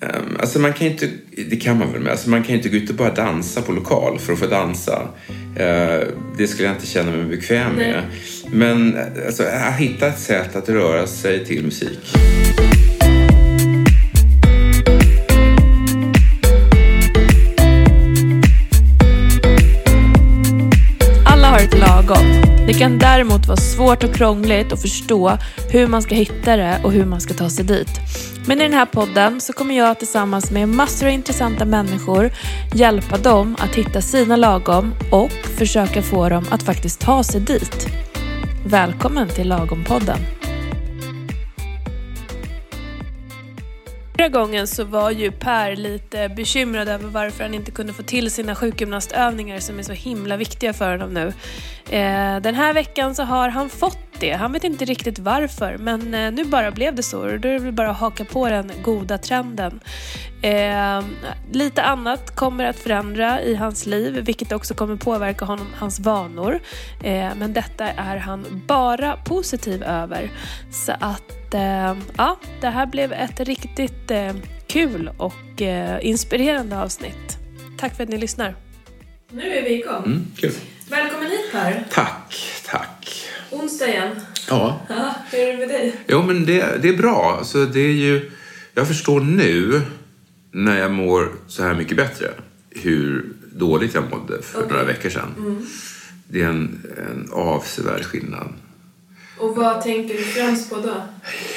Um, alltså man kan inte, det kan man väl med, alltså man kan inte gå ut och bara dansa på lokal för att få dansa. Uh, det skulle jag inte känna mig bekväm med. Men alltså, att hitta ett sätt att röra sig till musik. Det kan däremot vara svårt och krångligt att förstå hur man ska hitta det och hur man ska ta sig dit. Men i den här podden så kommer jag tillsammans med massor av intressanta människor hjälpa dem att hitta sina lagom och försöka få dem att faktiskt ta sig dit. Välkommen till Lagom-podden. Förra gången så var ju Per lite bekymrad över varför han inte kunde få till sina sjukgymnastövningar som är så himla viktiga för honom nu. Eh, den här veckan så har han fått det. Han vet inte riktigt varför men eh, nu bara blev det så och då är det bara att haka på den goda trenden. Eh, lite annat kommer att förändra i hans liv vilket också kommer påverka honom, hans vanor. Eh, men detta är han bara positiv över. Så att eh, ja, det här blev ett riktigt eh, kul och eh, inspirerande avsnitt. Tack för att ni lyssnar. Nu är vi igång. Mm, kul. Välkommen hit Per. Tack, tack. Onsdag igen. Ja. Ja, hur är det med dig? Jo, men det, det är bra. Alltså, det är ju, jag förstår nu, när jag mår så här mycket bättre, hur dåligt jag mådde för Okej. några veckor sedan. Mm. Det är en, en avsevärd skillnad. Och vad tänker du främst på då?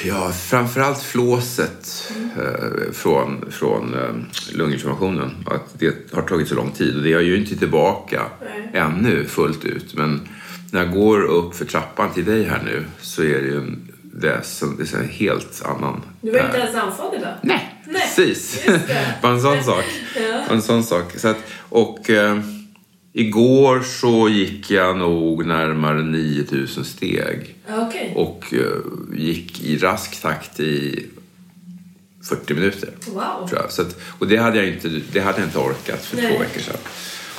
Ja, framförallt flåset eh, från, från eh, lunginflammationen. Att det har tagit så lång tid och det är ju inte tillbaka Nej. ännu fullt ut. Men när jag går upp för trappan till dig här nu så är det ju en väsen, det är en helt annan... Du var inte ens andfådd idag? Nej, Nej, precis. Bara en sån sak. Ja. En sån sak. Så att, och eh, igår så gick jag nog närmare 9000 steg. Okej. Och eh, gick i rask takt i 40 minuter. Wow. Tror jag. Så att, och det hade, jag inte, det hade jag inte orkat för Nej. två veckor sedan.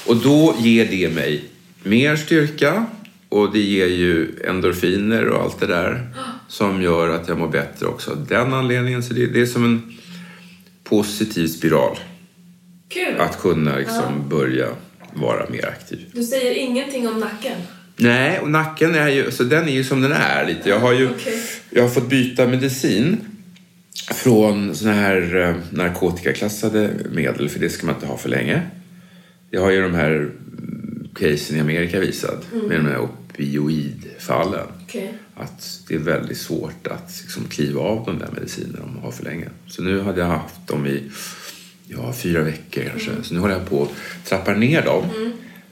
Och då ger det mig mer styrka och det ger ju endorfiner och allt det där som gör att jag mår bättre också av den anledningen. Så det, det är som en positiv spiral Kul. att kunna liksom börja vara mer aktiv. Du säger ingenting om nacken? Nej, och nacken är ju, så den är ju som den är lite. Jag har ju Okej. jag har fått byta medicin från såna här eh, narkotikaklassade medel, för det ska man inte ha för länge. Jag har ju de här mm, casen i Amerika visat med de här opioidfallen. Okej. Att det är väldigt svårt att liksom kliva av de där medicinerna om man har för länge. Så nu hade jag haft dem i ja, fyra veckor kanske. Så nu håller jag på att trappa ner dem.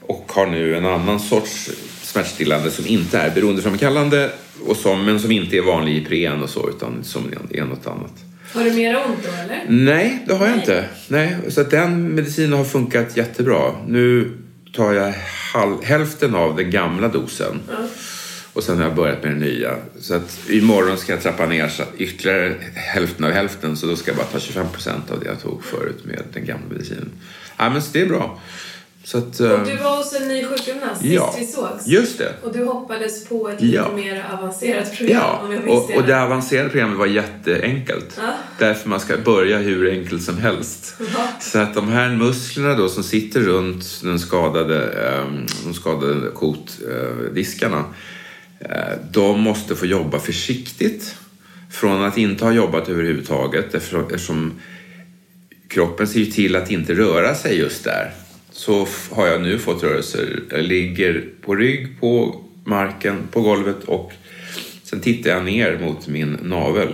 Och har nu en annan sorts smärtstillande som inte är beroendeframkallande och som, men som inte är vanlig Ipren och så utan som är något annat. Har du mera ont då eller? Nej, det har jag Nej. inte. Nej, så den medicinen har funkat jättebra. Nu tar jag halv, hälften av den gamla dosen Ja. och sen har jag börjat med den nya. Så att imorgon ska jag trappa ner så ytterligare hälften av hälften så då ska jag bara ta 25 procent av det jag tog förut med den gamla medicinen. Ja, men så det är bra. Så att, Och eh, du var hos en ny sjukgymnast ja, sist vi sågs? just det. Och du hoppades på ett Ja. lite mer avancerat program Ja, om jag minns och, och det avancerade programmet var jätteenkelt. Ja. Därför man ska börja hur enkelt som helst. Ja. Så att de här musklerna då som sitter runt den skadade, um, de skadade kotdiskarna, eh, de måste få jobba försiktigt. Från att inte ha jobbat överhuvudtaget eftersom kroppen ser ju till att inte röra sig just där. Så har jag nu fått rörelser. Jag ligger på rygg på marken, på golvet och sen tittar jag ner mot min navel.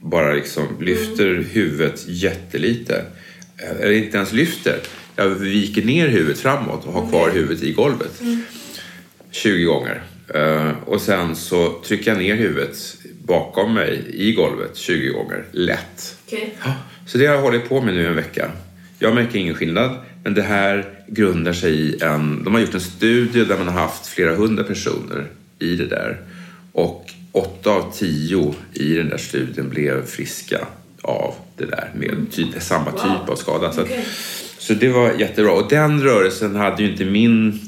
Bara liksom lyfter huvudet jättelite. Eller inte ens lyfter. Jag viker ner huvudet framåt och har kvar huvudet i golvet. 20 gånger. Eh, och sen så trycker jag ner huvudet bakom mig i golvet 20 gånger. Lätt. Ja, Så det har jag hållit på med nu en vecka. Jag märker ingen skillnad, men det här grundar sig i en... De har gjort en studie där man har haft flera hundra personer i det där. Och åtta av tio i den där studien blev friska av det där med ty- samma Wow. typ av skada. Så, Okej. så det var jättebra. Och den rörelsen hade ju inte min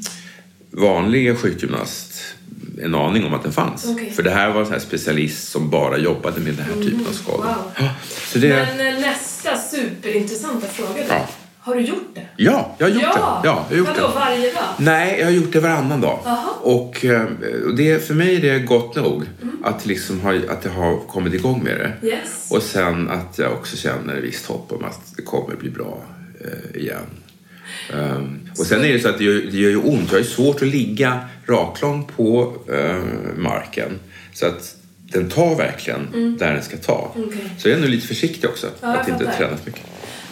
vanliga sjukgymnast en aning om att den fanns. Okej. För det här var en specialist som bara jobbade med den här typen av skador. Wow. Ja, så det, Men eh, nästa superintressanta frågor. där. Ja. Har du gjort det? Ja, jag har gjort ja. det. Ja, jag har gjort Vadå, det. varje dag? Nej, jag har gjort det varannan dag. Och eh, och det, för mig är det gott nog Mm. att, liksom ha, att jag har kommit igång med det. Yes. Och sen att jag också känner visst hopp om att det kommer bli bra eh, igen. Ehm, och sen är det så att det gör, det gör ju ont. Jag har svårt att ligga raklång på eh, marken. Så att den tar verkligen där den ska ta. Mm. Okej. Så jag är nog lite försiktig också. Ja, att inte träna för mycket.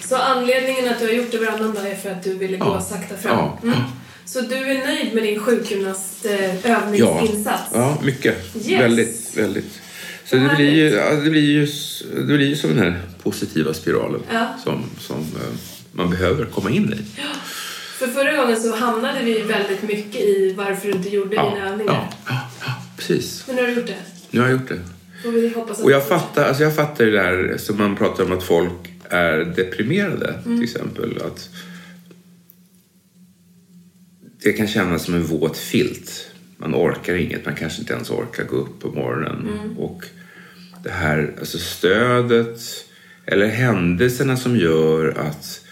Så anledningen att du har gjort det varannan dag är för att du ville gå Ja. sakta fram? Ja. Mm. Så du är nöjd med din sjukgymnastövningsinsats? Ja, mycket. Yes. Väldigt, väldigt. Så det blir, ju, ja, det, blir ju, det blir ju som den här positiva spiralen Ja. som, som eh, man behöver komma in i. För förra gången så hamnade vi väldigt mycket i varför du inte gjorde dina övningar. ja, ja, ja, precis. Men nu har du gjort det. Nu har jag gjort det. Får vi hoppas att Och jag fattar, alltså jag fattar det där som man pratar om att folk är deprimerade till exempel. Att det kan kännas som en våt filt. Man orkar inget, man kanske inte ens orkar gå upp på morgonen. Och det här alltså stödet eller händelserna som gör att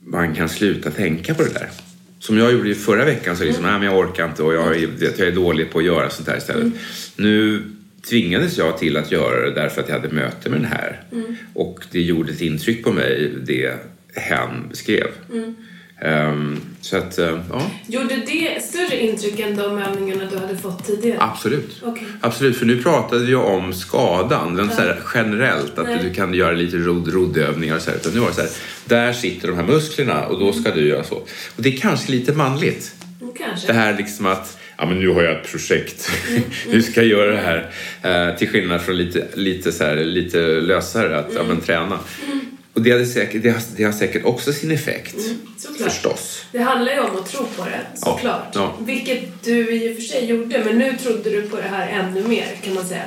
man kan sluta tänka på det där. Som jag gjorde förra veckan, så liksom, nej men jag orkar inte och jag är, vet, jag är dålig på att göra sånt här istället. Nu tvingades jag till att göra det därför att jag hade möte med den här. Och det gjorde ett intryck på mig, det hen beskrev. Ehm, så att, eh, ja, Gjorde det större intryck än de övningarna du hade fått tidigare? absolut. Okej. Absolut, för nu pratade vi om skadan, den så här, generellt, att Nej. du kan göra lite rodd, roddövningar och så här. Utan nu var det så här, där sitter de här musklerna och då ska du göra så. Och det är kanske lite manligt. Mm, Kanske. Det här liksom att, ja men nu har jag ett projekt, nu ska jag göra det här. Eh, till skillnad från lite, lite, så här, lite lösare, att ja, men, träna. Och det, hade säkert, det, har, det har säkert också sin effekt, förstås. Det handlar ju om att tro på det, såklart. ja. Vilket du i och för sig gjorde, men nu trodde du på det här ännu mer, kan man säga.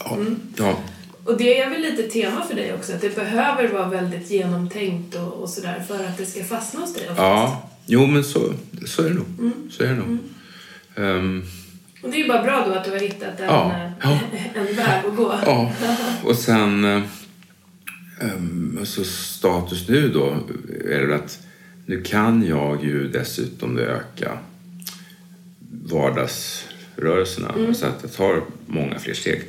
Ja, ja. Och det är väl lite tema för dig också, att det behöver vara väldigt genomtänkt och, och sådär för att det ska fastna hos dig oftast. ja. jo men så, så är det nog. Mm. Så är det nog. Ehm, Och det är ju bara bra då att du har hittat en, Ja, eh, ja. en väg att gå. Ja, och sen eh, ehm, alltså status nu då är det att nu kan jag ju dessutom öka vardagsrörelserna så att jag tar många fler steg.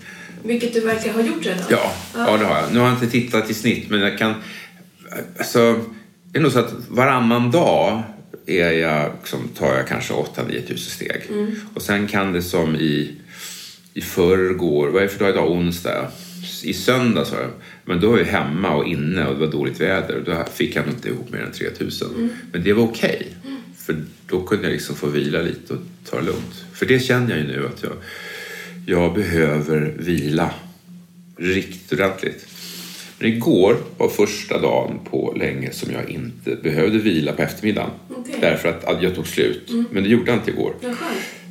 Vilket du verkar ha gjort redan. Ja, ja det har jag. Nu har jag inte tittat i snitt men jag kan... Alltså, det är nog så att varannan dag är jag, liksom, tar jag kanske 8-9 tusen steg. Och sen kan det som i, i förrgår, vad är det för dag idag? Onsdag. I söndags jag, men då var jag hemma och inne och det var dåligt väder. Då fick jag inte ihop mer än 3000. Men det var okej. För då kunde jag liksom få vila lite och ta det lugnt. För det känner jag ju nu att jag, jag behöver vila riktigt ordentligt. Men igår var första dagen på länge som jag inte behövde vila på eftermiddagen. Okej. Därför att jag tog slut. Men det gjorde jag inte igår. Skönt.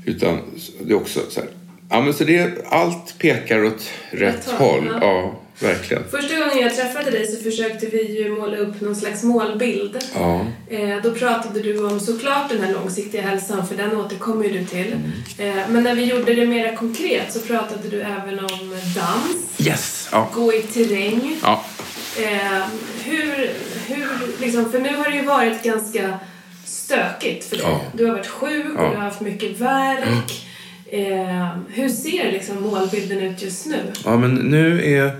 Utan det är också så här. Ja, men så det, allt pekar åt rätt håll. ja. Verkligen. Första gången jag träffade dig så försökte vi ju måla upp någon slags målbild. Ja. Eh, då pratade du om såklart den här långsiktiga hälsan, för den återkommer ju du till. Mm. Eh, men när vi gjorde det mer konkret så pratade du även om dans, Yes! Ja. gå i terräng. ja. Eh, hur, hur, liksom, för nu har det ju varit ganska stökigt för dig. Ja. Du har varit sjuk och du har haft mycket värk. Eh, hur ser liksom målbilden ut just nu? Ja, men nu är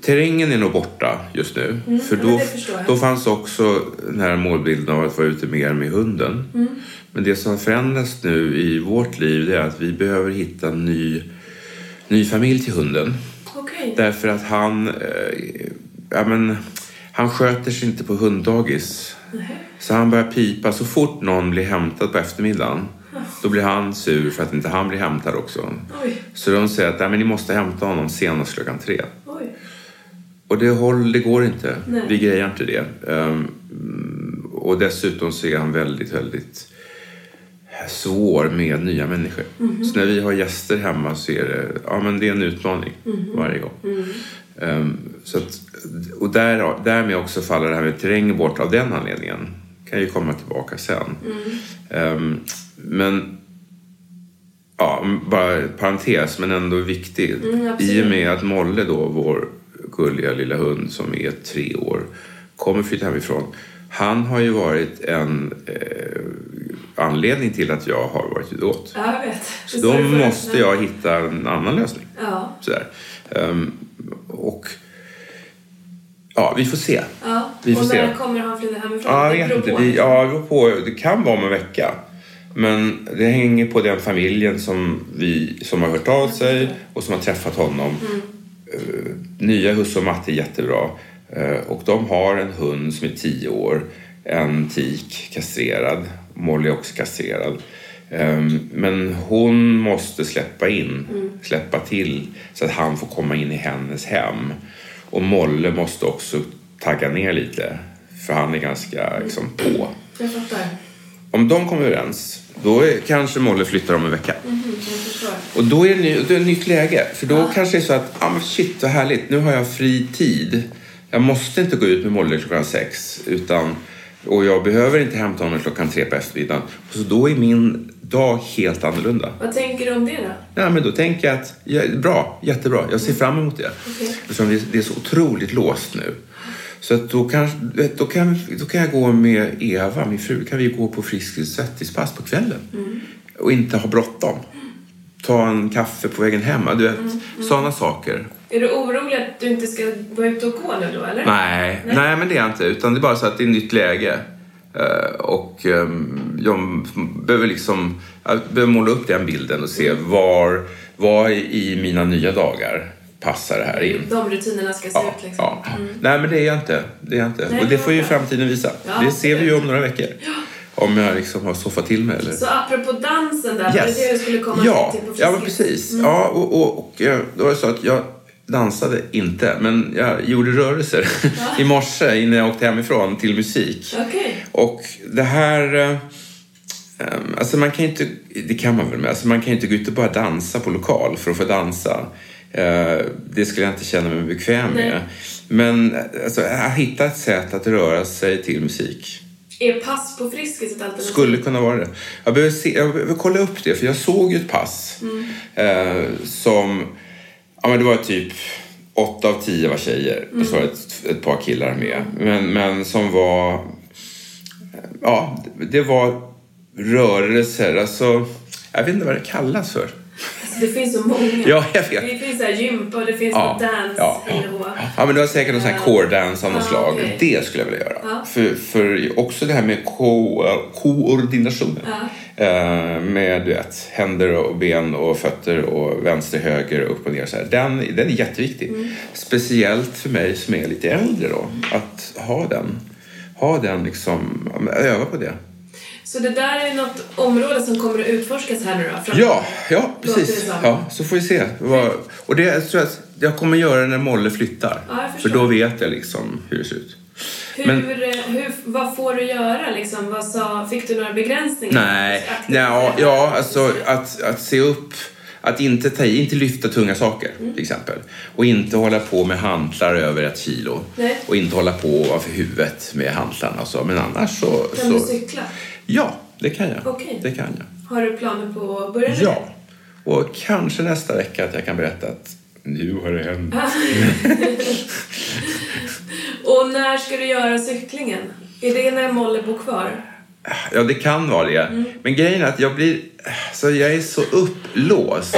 terrängen är nog borta just nu. för Mm, men då, då fanns också den här målbilden av att vara ute mer med hunden. Mm. Men det som har förändrats nu i vårt liv är att vi behöver hitta en ny, ny familj till hunden. Okej. Därför att han, eh, ja, men, han sköter sig inte på hunddagis. Så han börjar pipa så fort någon blir hämtad på eftermiddagen. Då blir han sur för att inte han blir hämtad också. Oj, Så de säger att Nej, men ni måste hämta honom senast klockan tre. Och det, håll, det går inte. Nej. Vi grejar inte det. Mm, och dessutom så är han väldigt, väldigt svår med nya människor. Så när vi har gäster hemma så är det, ja, men det är en utmaning varje gång. Ehm, så att, och där, därmed också faller det här med terräng bort av den anledningen. Kan ju komma tillbaka sen. Ehm, men ja, bara parentes men ändå viktig. Mm. I och med att Molle då, vår gulliga lilla hund som är tre år, kommer flytta hemifrån. Han har ju varit en eh, anledning till att jag har varit åt. Ja, jag vet. Så då måste jag hitta en annan lösning. Ja. Sådär. Um, och ja, vi får se. ja. Vi får och när se. kommer han flytta hemifrån? Ja, jag vet inte. Vi, ja, det, på, det kan vara om en vecka. Men det hänger på den familjen som, vi, som har hört av sig och som har träffat honom. Eh, nya husse och matte är jättebra. Eh, och de har en hund som är tio år. En tik, kastrerad. Molly är också kastrerad. Ehm, Men hon måste släppa in, släppa till så att han får komma in i hennes hem. Och Molle måste också tagga ner lite för han är ganska liksom, på. Jag fattar. Om de kommer överens, då är, kanske Molle flyttar om en vecka. Förstår. Och då är det, ny, då är det nytt läge. För då kanske det är så att, ah, men shit vad härligt, nu har jag fri tid. Jag måste inte gå ut med Molle klockan sex. Utan, och jag behöver inte hämta honom klockan tre på eftermiddagen. Så då är min dag helt annorlunda. Vad tänker du om det då? Ja, men då tänker jag att, ja, bra, jättebra, jag ser fram emot det. Okej. Eftersom det, det är så otroligt låst nu. Så att då, kan, då, kan, då kan jag gå med Eva, min fru, kan vi gå på Friskis Svettis-pass på kvällen. Och inte ha bråttom. Ta en kaffe på vägen hem, du vet, sådana saker. Är du orolig att du inte ska vara ute och gå nu då, eller? Nej, nej. men det är jag inte. Utan det är bara så att det är ett nytt läge. Eh, och ehm, jag behöver liksom jag behöver måla upp den bilden och se var, var i mina nya dagar passar det här in. De rutinerna ska se Ja, ut liksom. ja. Nej, men det är jag inte. Det är jag inte. Nej, och det får ju framtiden visa. Ja, det ser vi ju om några veckor. Om jag liksom har soffat till mig eller... Så apropå dansen där, var det det du skulle komma ja, till på ja, men precis. Ja, och, och, och eh, då var det så att jag dansade inte, men jag gjorde rörelser i morse innan jag åkte hemifrån till musik. Okej. Och det här... eh, eh, Alltså man kan inte, det kan man väl med, alltså man kan ju inte gå ut och bara dansa på lokal för att få dansa. Eh, Det skulle jag inte känna mig bekväm Nej. med. Men alltså, att hitta ett sätt att röra sig till musik Är pass på Friskis ett alternativ? skulle kunna vara det. Jag behöver, se, jag behöver kolla upp det, för jag såg ju ett pass eh, som... Ja, men det var typ åtta av tio var tjejer och så var det ett, ett par killar med. Men, men som var... Ja, det var rörelser. Alltså, jag vet inte vad det kallas för. Alltså, det finns så många. Ja, jag vet. Det finns så här gympa och det finns Ja, dance ja, nivå. Ja, men det var säkert någon sån här Ja. core-dance av något Ja, slag. okej. Det skulle jag vilja göra. Ja. För, för också det här med ko koordinationen. Eh, med du vet, händer och ben och fötter och vänster, höger, upp och ner. Så här. Den, den är jätteviktig. Mm. Speciellt för mig som är lite äldre då. Att ha den. Ha den liksom, ja, öva på det. Så det där är något område som kommer att utforskas här nu då? Fram- Ja, ja precis. Ja, så får vi se. Och det jag tror jag att jag kommer göra när Molle flyttar. Ja, för då vet jag liksom hur det ser ut. Hur, Men- hur, vad får du göra liksom? Vad sa, fick du några begränsningar? Nej, Aktivt- ja, ja alltså att, att se upp. Att inte ta inte lyfta tunga saker Mm. till exempel. Och inte hålla på med hantlar över ett kilo. Nej. Och inte hålla på ovanför huvudet med hantlarna och så. Men annars så... Kan du så cykla? Ja, det kan jag. Okej. Det kan jag. Har du planer på att börja med Ja. Och kanske nästa vecka att jag kan berätta att nu har det hänt. Och när ska du göra cyklingen? Är det när Molle bor kvar? Ja, det kan vara det. Mm. Men grejen är att jag blir... Så jag är så upplåst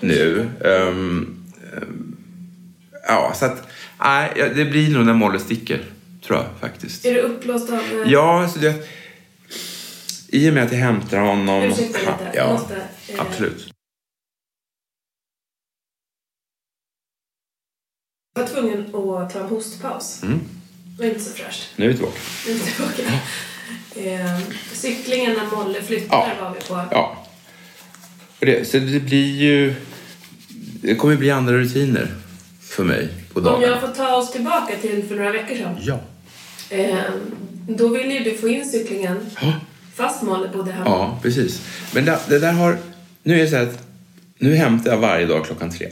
nu. Ehm, ehm, ja, så att... Nej, det blir nog när Molle sticker, tror jag faktiskt. Är du upplåst av... Ja, så det... I och med att jag hämtar honom... Ursäkta lite. Jag Ja, måste, eh, absolut. Jag var tvungen att ta en hostpaus. Mm. Det var inte så fräscht. Nu är vi tillbaka. Nu är vi tillbaka. Eh, cyklingen när Molle flyttar Ja. var vi på. Ja. Och det, så det blir ju... Det kommer bli andra rutiner för mig på Om dagarna. jag får ta oss tillbaka till för några veckor sedan. Ja. Eh, då ville ju du få in cyklingen Ja. Fast Molle bodde hemma. Ja, precis. Men det, det där har... Nu är det så här att nu hämtar jag varje dag klockan tre.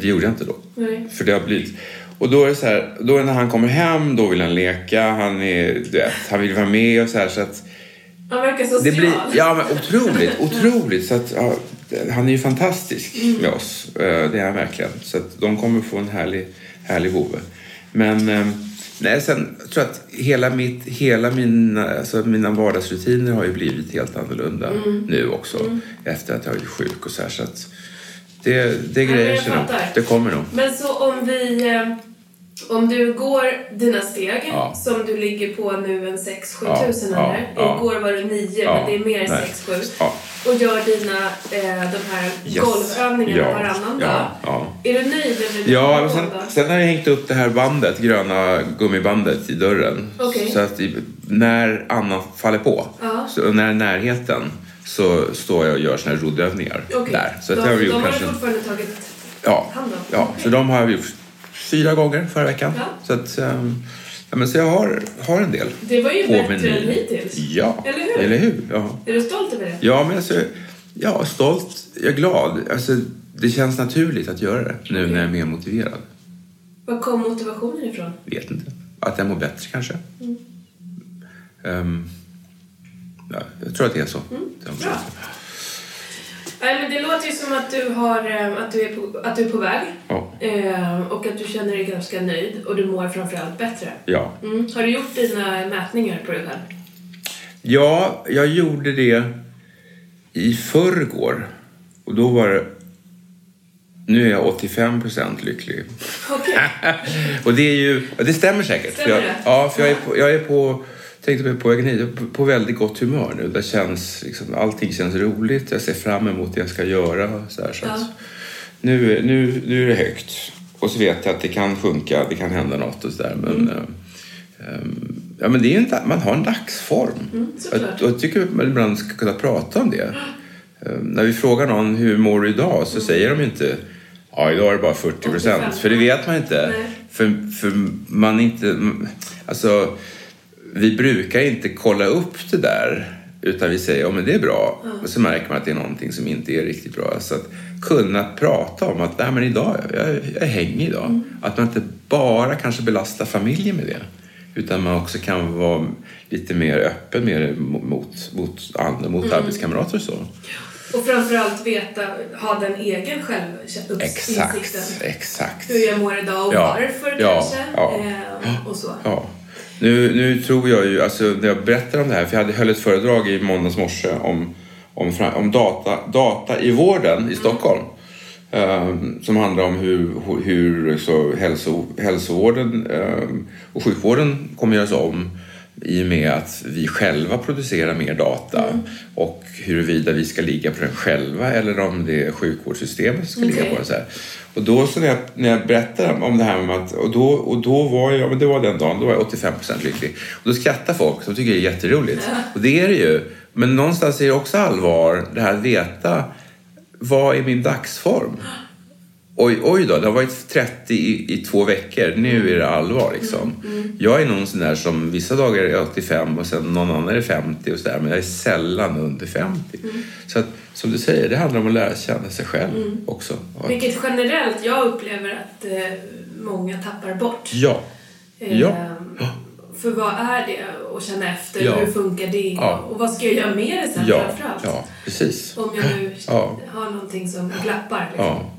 Det gjorde jag inte då. Nej. För det har blivit... Och då är det så här, då när han kommer hem, då vill han leka, han, är, vet, han vill vara med och så här så att... Han verkar social. Det blir, ja men otroligt, otroligt. Så att, ja, han är ju fantastisk Mm. med oss. Eh, Det är han verkligen. Så att de kommer få en härlig, härlig vovve. Men eh, nej, sen tror jag att hela, mitt, hela mina, alltså mina vardagsrutiner har ju blivit helt annorlunda nu också. Efter att jag är sjuk och så här. Så att det, det men grejer jag. Det kommer nog. Men så om vi... Om du går dina steg, Ja. som du ligger på nu en 6-7 Ja, tusen eller? ja. Igår var det 9, Ja, men det är mer nej. 6-7. Ja. Och gör dina, eh, de här Yes. golvövningarna varannan ja, dag. Är du nöjd över Ja, golv sen, sen har jag hängt upp det här bandet, gröna gummibandet i dörren. Okej. Så att när Anna faller på, så när närheten, så står jag och gör såna här roddövningar Okej. där. Så att de, jag har de gjort har kanske... du fortfarande tagit hand om? ja Okej. så de har gjort fyra gånger förra veckan. Ja. Så, att, ehm, ja, men så jag har, har en del Det var ju bättre än menyn. hittills. Ja, Eller hur? Eller hur? Ja. Är du stolt över det? Ja, men alltså, ja, stolt, jag är glad. Alltså, det känns naturligt att göra det nu när jag är mer motiverad. Var kom motivationen ifrån? Vet inte. Att jag mår bättre kanske. Mm. Ehm, ja, jag tror att det är så. Mm. Bra. Nej, men det låter ju som att du, har, eh, att du, är, på, att du är på väg. Ja. Eh, och att du känner dig ganska nöjd och du mår framförallt bättre. ja. Mm. Har du gjort dina mätningar på dig själv? Ja, jag gjorde det i förrgår. Och då var det... Nu är jag 85 procent lycklig. Okej. och det är ju... Det stämmer säkert. Stämmer för jag, det? Ja, för jag är på... Jag är på tänkte på vägen hit, jag på- väldigt gott humör nu. Det känns, liksom, allting känns roligt. Jag ser fram emot det jag ska göra. Så här, så Ja. nu, nu, nu är det högt. Och så vet jag att det kan sjunka, det kan hända något och sådär. Men, Mm. eh, ehm, ja, men det är inte, man har en dagsform. Mm, såklart. och jag tycker att man ibland ska kunna prata om det. Eh, när vi frågar någon hur mår du idag så säger de inte ja idag är det bara 40 procent. 85. För det vet man inte. Nej. För, för man inte, alltså vi brukar inte kolla upp det där utan vi säger ja men det är bra och så märker man att det är någonting som inte är riktigt bra. Så att kunna prata om att Nej, men idag, jag, jag hänger idag. Att man inte bara kanske belastar familjen med det utan man också kan vara lite mer öppen med mot, mot, andra, mot arbetskamrater och så. Och framförallt veta, ha den egen självinsikten. Exakt, exakt. Hur jag mår idag och Ja, varför ja, kanske. ja. Eh, och så. Ja. Nu, nu tror jag ju, alltså när jag berättar om det här, för jag hade höll ett föredrag i måndags morse om, om, om data, data i vården i Stockholm. Um, som handlar om hur, hur så hälso, hälsovården um, och sjukvården kommer göras om i och med att vi själva producerar mer data och huruvida vi ska ligga på den själva eller om det är sjukvårdssystemet som ska ligga Okej. på den. Så här. Och då så när jag, när jag berättade om det här med att, och då, och då var jag, men det var den dagen, då var jag 85% lycklig. Och då skrattar folk, de tycker det är jätteroligt. Och det är det ju. Men någonstans är det också allvar, det här att veta vad är min dagsform? Oj, oj då, det har varit 30 i, i två veckor. Nu är det allvar liksom. Jag är någon sån där som vissa dagar är 85 och sen någon annan är 50 och sådär. Men jag är sällan under 50. Så att, som du säger, det handlar om att lära känna sig själv också. Och- Vilket generellt jag upplever att eh, många tappar bort. Ja. Eh, Ja. För vad är det? Och känna efter. Ja. Hur funkar det? Ja. Och vad ska jag göra med det sen Ja, framförallt? ja, precis. Om jag nu Ja. har någonting som glappar. Liksom. Ja.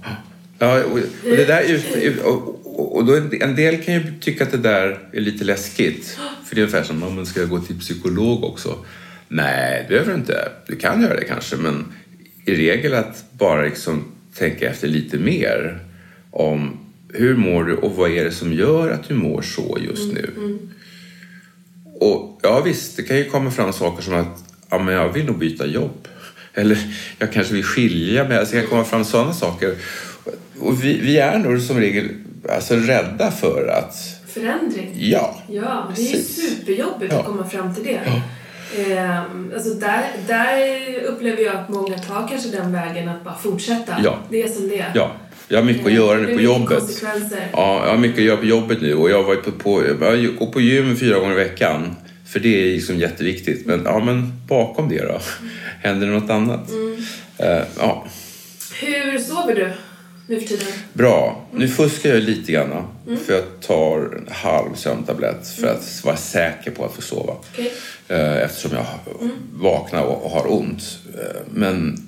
Ja, och, och det där ut, och, och, då en del kan ju tycka att det där är lite läskigt. För det är ungefär som om man ska gå till psykolog också. Nej, det behöver du inte. Du kan göra det kanske, men i regel att bara liksom tänka efter lite mer om hur mår du och vad är det som gör att du mår så just nu. Och ja visst, det kan ju komma fram saker som att ja, men jag vill nog byta jobb. Eller jag kanske vill skilja mig. Alltså, det kan komma fram sådana saker. Och vi, vi är nog som regel alltså, rädda för att... Förändring. Ja, Ja, det är ju superjobbigt Ja. att komma fram till det. Ehm, alltså där, där upplever jag att många tar kanske den vägen att bara fortsätta. Ja. Det är som det är. ja. Jag har mycket att Ehm, göra nu på jobbet. Ja, jag har mycket att göra på jobbet nu och jag var på, på, jag går på gym fyra gånger i veckan. För det är liksom jätteviktigt. Men, ja, men bakom det då? Händer det något annat? Eh, ja, Hur sover du nu för tiden? bra. Nu fuskar jag lite grann. För jag tar en halv sömntablett för att vara säker på att få sova. Okej. Eh, eftersom jag vaknar och har ont. Eh, Men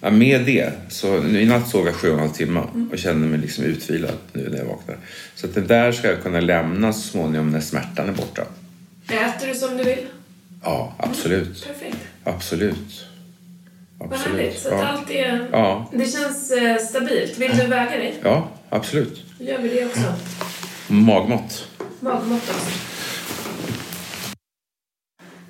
med det. Så I natt sov jag sju och en halv timme och känner mig liksom utvilad nu när jag vaknar. Så att det där ska jag kunna lämna så småningom när smärtan är borta. Äter du som du vill? Ja, absolut. Perfekt. Absolut. Vad härligt. Så att Ja. allt är... Ja. Det känns eh, stabilt. Vill du väga dig? ja, absolut. Då gör vi det också. Magmått. Magmått också.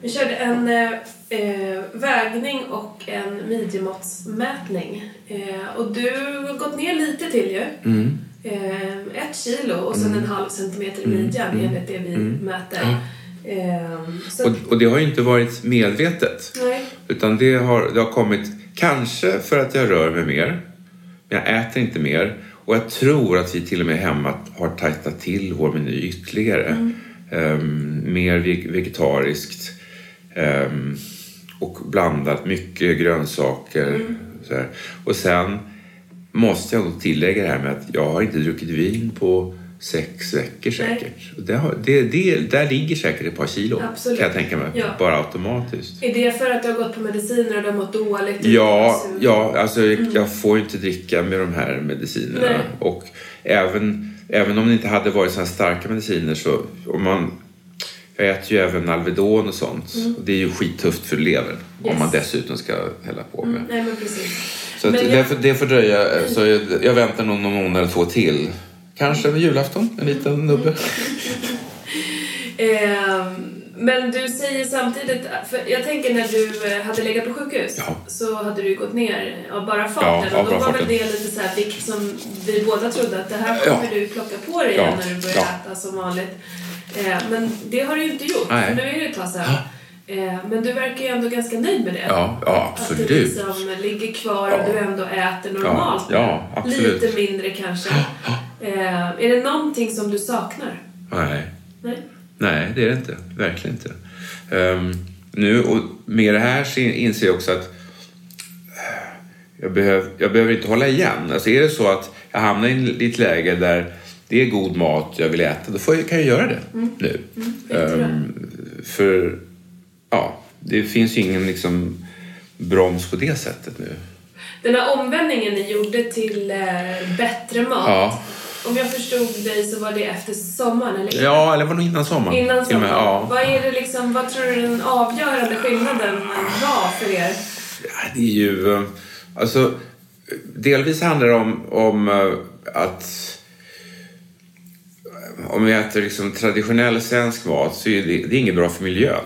Vi körde en eh, eh, vägning och en midjemåttsmätning. Eh, och du har gått ner lite till ju. Mm. Eh, ett kilo och sen en halv centimeter i midjan enligt det vi mäter. Eh, så, Och, och det har ju inte varit medvetet. nej. Utan det har, det har kommit kanske för att jag rör mig mer. Men jag äter inte mer. Och jag tror att vi till och med hemma har tajtat till vår meny ytterligare. Ehm, mer veg- vegetariskt. ehm, och blandat mycket grönsaker. Så här. Och sen måste jag nog tillägga det här med att jag har inte druckit vin på sex veckor säkert. Det har, det, det, där ligger säkert ett par kilo Absolut. kan jag tänka mig. Ja. Bara automatiskt. Är det för att du har gått på mediciner och du har mått dåligt? Ja, Sugen? ja alltså jag får ju inte dricka med de här medicinerna. Nej. Och även, även om det inte hade varit så här starka mediciner så om man jag äter ju även Alvedon och sånt. Och det är ju skittufft för levern om Yes. man dessutom ska hälla på med. Nej, men precis. Så Men det, jag- får, det får dröja. Så jag, jag väntar nog någon månad eller två till. Kanske över julafton, en liten nubbe. Ehm, men du säger samtidigt, för jag tänker när du eh, hade legat på sjukhus Ja. så hade du gått ner av bara Ja, farten av och då var väl farten. det lite så här vikt som vi båda trodde att det här kommer Ja. du plocka på dig Ja, igen när du börjar ja. äta som vanligt. Eh, men det har du ju inte gjort, Nej. för nu är det ett tag sedan. Eh, men du verkar ju ändå ganska nöjd med det. Ja, ja Att det absolut. liksom ligger kvar och Ja. du ändå äter normalt. Ja, ja, absolut. Lite mindre kanske. Eh, är det någonting som du saknar? Nej. Nej? Nej, det är det inte. Verkligen inte. Ehm, nu, och med det här så inser jag också att eh, jag, behöv, jag behöver inte hålla igen. Alltså är det så att jag hamnar i ett läge där det är god mat jag vill äta, då jag, kan jag göra det nu. jättebra. Ehm, för ja, det finns ju ingen liksom, broms på det sättet nu. Den här omvändningen ni gjorde till eh, bättre mat. Ja. Om jag förstod dig så var det efter sommaren, eller? Ja, eller var det innan sommaren? Innan sommaren. Ja. Vad är det liksom, vad tror du den avgörande skillnaden var för er? Ja, det är ju... eh, Alltså, delvis handlar det om, om eh, att om vi äter liksom traditionell svensk mat så är det, det är inget bra för miljön.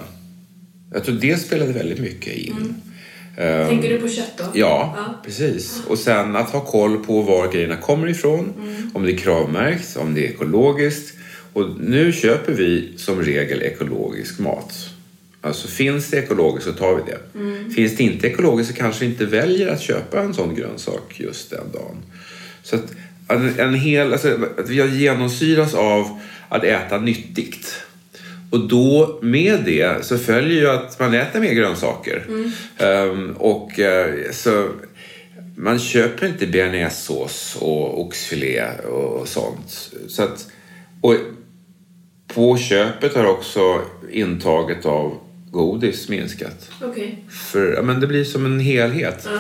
Jag tror det spelade väldigt mycket in. Eh, Tänker du på kött då? Ja, Ja. precis. Och sen att ha koll på var grejerna kommer ifrån. Om det är kravmärkt, om det är ekologiskt. Och nu köper vi som regel ekologisk mat. Alltså finns det ekologiskt så tar vi det. Finns det inte ekologiskt så kanske vi inte väljer att köpa en sån grönsak just den dagen. Så att en, en hel, alltså, att vi genomsyras av att äta nyttigt. Och då med det så följer ju att man äter mer grönsaker. Ehm, och eh, så man köper inte bearnaisesås och oxfilé och sånt. Så att, och på köpet har också intaget av godis minskat. Okej. För ja, men det blir som en helhet. Ja.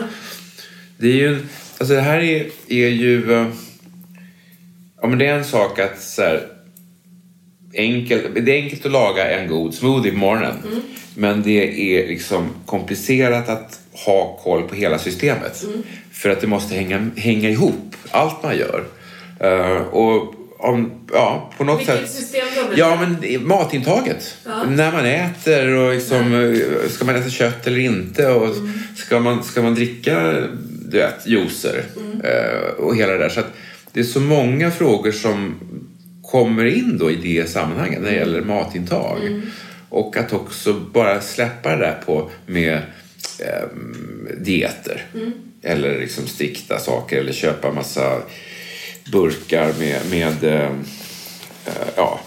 Det är ju en, alltså det här är, är ju... eh, Ja, men det är en sak att så här, enkelt, det är enkelt att laga en god smoothie på morgonen. Men det är liksom komplicerat att ha koll på hela systemet. För att det måste hänga, hänga ihop, allt man gör. Eh, och om, ja, på något Vilket sätt... system menar Ja, men matintaget. Ja. När man äter och liksom, eh, ska man äta kött eller inte och ska, man, ska man dricka du vet, juicer eh, och hela det där. Så det är så många frågor som kommer in då i det sammanhanget när det gäller matintag. Och att också bara släppa det där på med eh, dieter. Eller liksom strikta saker eller köpa massa burkar med, med eh, eh, ja,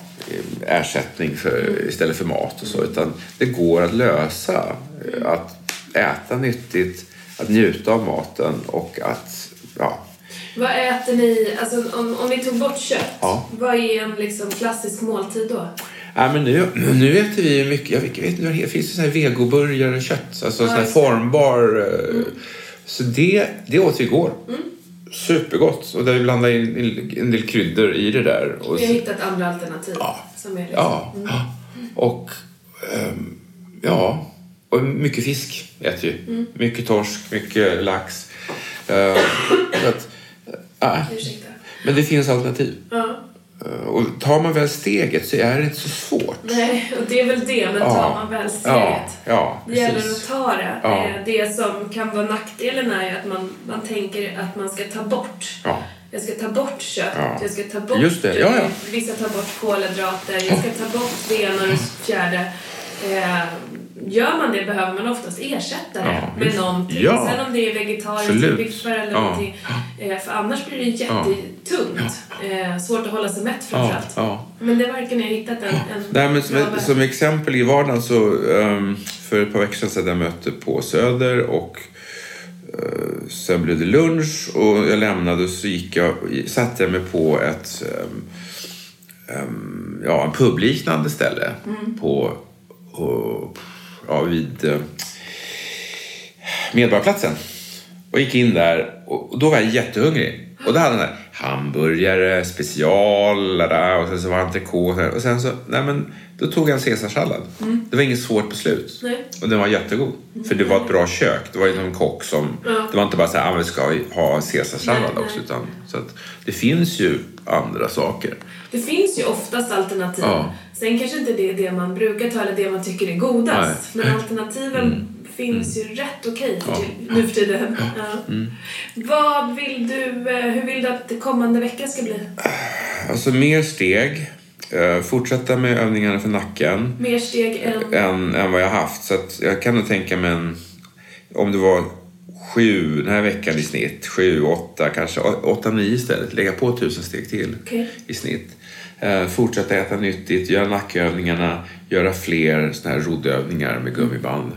ersättning för, istället för mat och så. Utan det går att lösa. Att äta nyttigt, att njuta av maten och att ja, Vad äter ni, alltså om, om ni tog bort kött, Ja. vad är en liksom klassisk måltid då? Ja, men nu, nu äter vi ju mycket, jag vet, inte vad det finns här vegoburgare kött? Alltså sån här formbar, eh, Så det, det åt vi igår. Supergott. Och där vi blandade in en del kryddor i det där. Och Vi har hittat andra alternativ. Ja. Som är liksom, Ja. ja. Och ehm, ja, och mycket fisk äter vi. Mycket torsk, mycket lax. Uh, att, äh, Ursäkta. men det finns alternativ. Ja. Eh, och tar man väl steget så är det inte så svårt. Nej, och det är väl det. Men tar man väl steget. ja, ja, Det gäller att ta det. Ja. Eh, Det som kan vara nackdelen är ju att man, man tänker att man ska ta bort. Ja. Jag ska ta bort kött, Ja. jag ska ta bort... Just det, ja, ja. Vissa tar bort kolhydrater, jag ska ta bort det ena och det fjärde. Eh, gör man det behöver man oftast ersätta det Ja, med visst. någonting. Ja. Sen om det är vegetariskt, biffar eller Ja. någonting. Eh, för annars blir det jättetungt. Eh, svårt att hålla sig mätt Ja, framförallt. ja. Men det verkar ni ha hittat en, en Nej, men som, som exempel i vardagen så ehm, för ett par veckor sedan så hade jag möte på Söder och eh, sen blev det lunch och jag lämnade och så gick jag, satte jag mig på ett ehm, ehm, ja, en publiknande ställe på, och, ja, vid eh, Medborgarplatsen. Och gick in där och och då var jag jättehungrig. Och då hade han där hamburgare, special, där, och sen så var entrecote. Och sen så, nej men, då tog jag en caesarsallad. Det var inget svårt beslut. Nej. Och den var jättegod. För det var ett bra kök. Det var ju en kock som... Ja. Det var inte bara så här, ah, vi ska ha caesarsallad Nej, nej. också. Utan, så att det finns ju andra saker. Det finns ju oftast alternativ. Ja. Sen kanske inte det är det man brukar ta eller det man tycker är godast. Men alternativen finns ju rätt okej för Ja. nu för tiden. Ja. Vad vill du, eh, hur vill du att kommande vecka ska bli? Alltså mer steg. eh, Fortsätta med övningarna för nacken. Mer steg än... än, än vad jag haft. Så jag kan nog tänka mig en, om det var sju den här veckan i snitt, sju, åtta, kanske åtta, nio istället. Lägga på tusen steg till Okej. i snitt. Eh, fortsätta äta nyttigt, göra nackövningarna, göra fler såna här roddövningar med gummiband.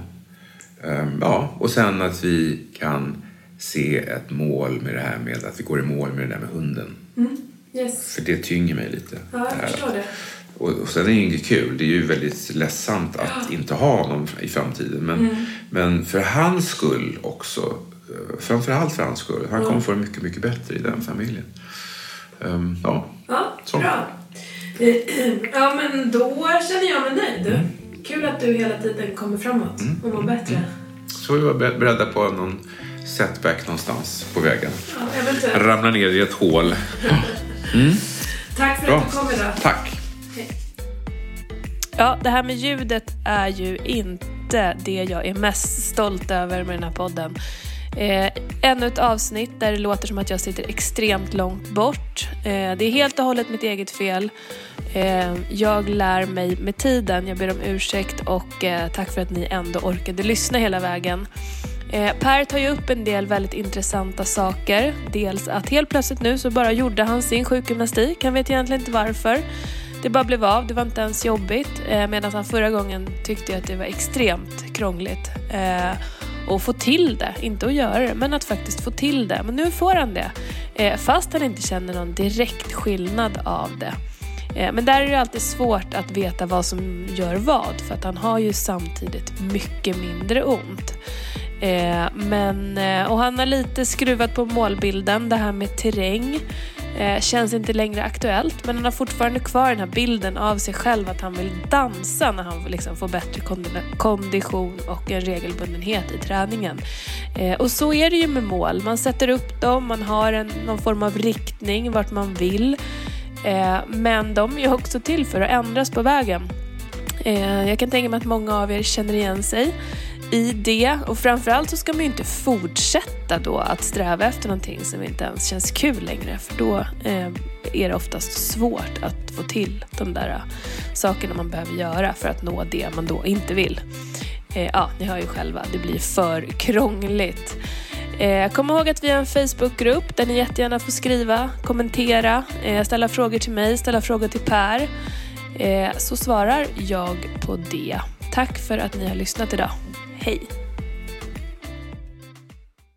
Eh, ja, och sen att vi kan se ett mål med det här med att vi går i mål med det där med hunden. Yes. För det tynger mig lite. Ja, jag förstår det. Och, och sen är det ju inget kul. Det är ju väldigt ledsamt att inte ha honom i framtiden. Men, Mm. men för hans skull också. eh, Framförallt för hans skull. Han kommer få det mycket, mycket bättre i den familjen. Ehm, ja. Ja, Så. bra. Ja, men då känner jag mig nöjd. Mm. Kul att du hela tiden kommer framåt och mår bättre. Så vi var be- beredda på någon setback någonstans på vägen. Ja. Ramla ner i ett hål. Tack för Bra. att du kom idag. Tack. Ja, det här med ljudet är ju inte det jag är mest stolt över med den här podden. Eh, ännu ett avsnitt där det låter som att jag sitter extremt långt bort. Eh, det är helt och hållet mitt eget fel. Eh, jag lär mig med tiden. Jag ber om ursäkt och eh, tack för att ni ändå orkade lyssna hela vägen. Eh, per tar ju upp en del väldigt intressanta saker. Dels att helt plötsligt nu så bara gjorde han sin sjukgymnastik. Han vet egentligen inte varför. Det bara blev av, det var inte ens jobbigt. Eh, Medan han förra gången tyckte att det var extremt krångligt. Eh, att få till det, inte att göra det, men att faktiskt få till det. Men nu får han det. Eh, fast han inte känner någon direkt skillnad av det. Eh, Men där är det alltid svårt att veta vad som gör vad, för att han har ju samtidigt mycket mindre ont. Eh, men, eh, och han har lite skruvat på målbilden, det här med terräng. Eh, känns inte längre aktuellt, men han har fortfarande kvar den här bilden av sig själv att han vill dansa när han liksom får bättre kondition och en regelbundenhet i träningen. Eh, och så är det ju med mål. Man sätter upp dem, man har en, någon form av riktning vart man vill. Eh, men de är ju också till för att ändras på vägen. Eh, jag kan tänka mig att många av er känner igen sig i det och framförallt så ska man ju inte fortsätta då att sträva efter någonting som inte ens känns kul längre för då eh, är det oftast svårt att få till de där eh, sakerna man behöver göra för att nå det man då inte vill. Eh, ja, ni hör ju själva, det blir för krångligt. Eh, kom ihåg att vi har en Facebookgrupp där ni jättegärna får skriva, kommentera, eh, ställa frågor till mig, ställa frågor till Per. Eh, så svarar jag på det. Tack för att ni har lyssnat idag. Hej!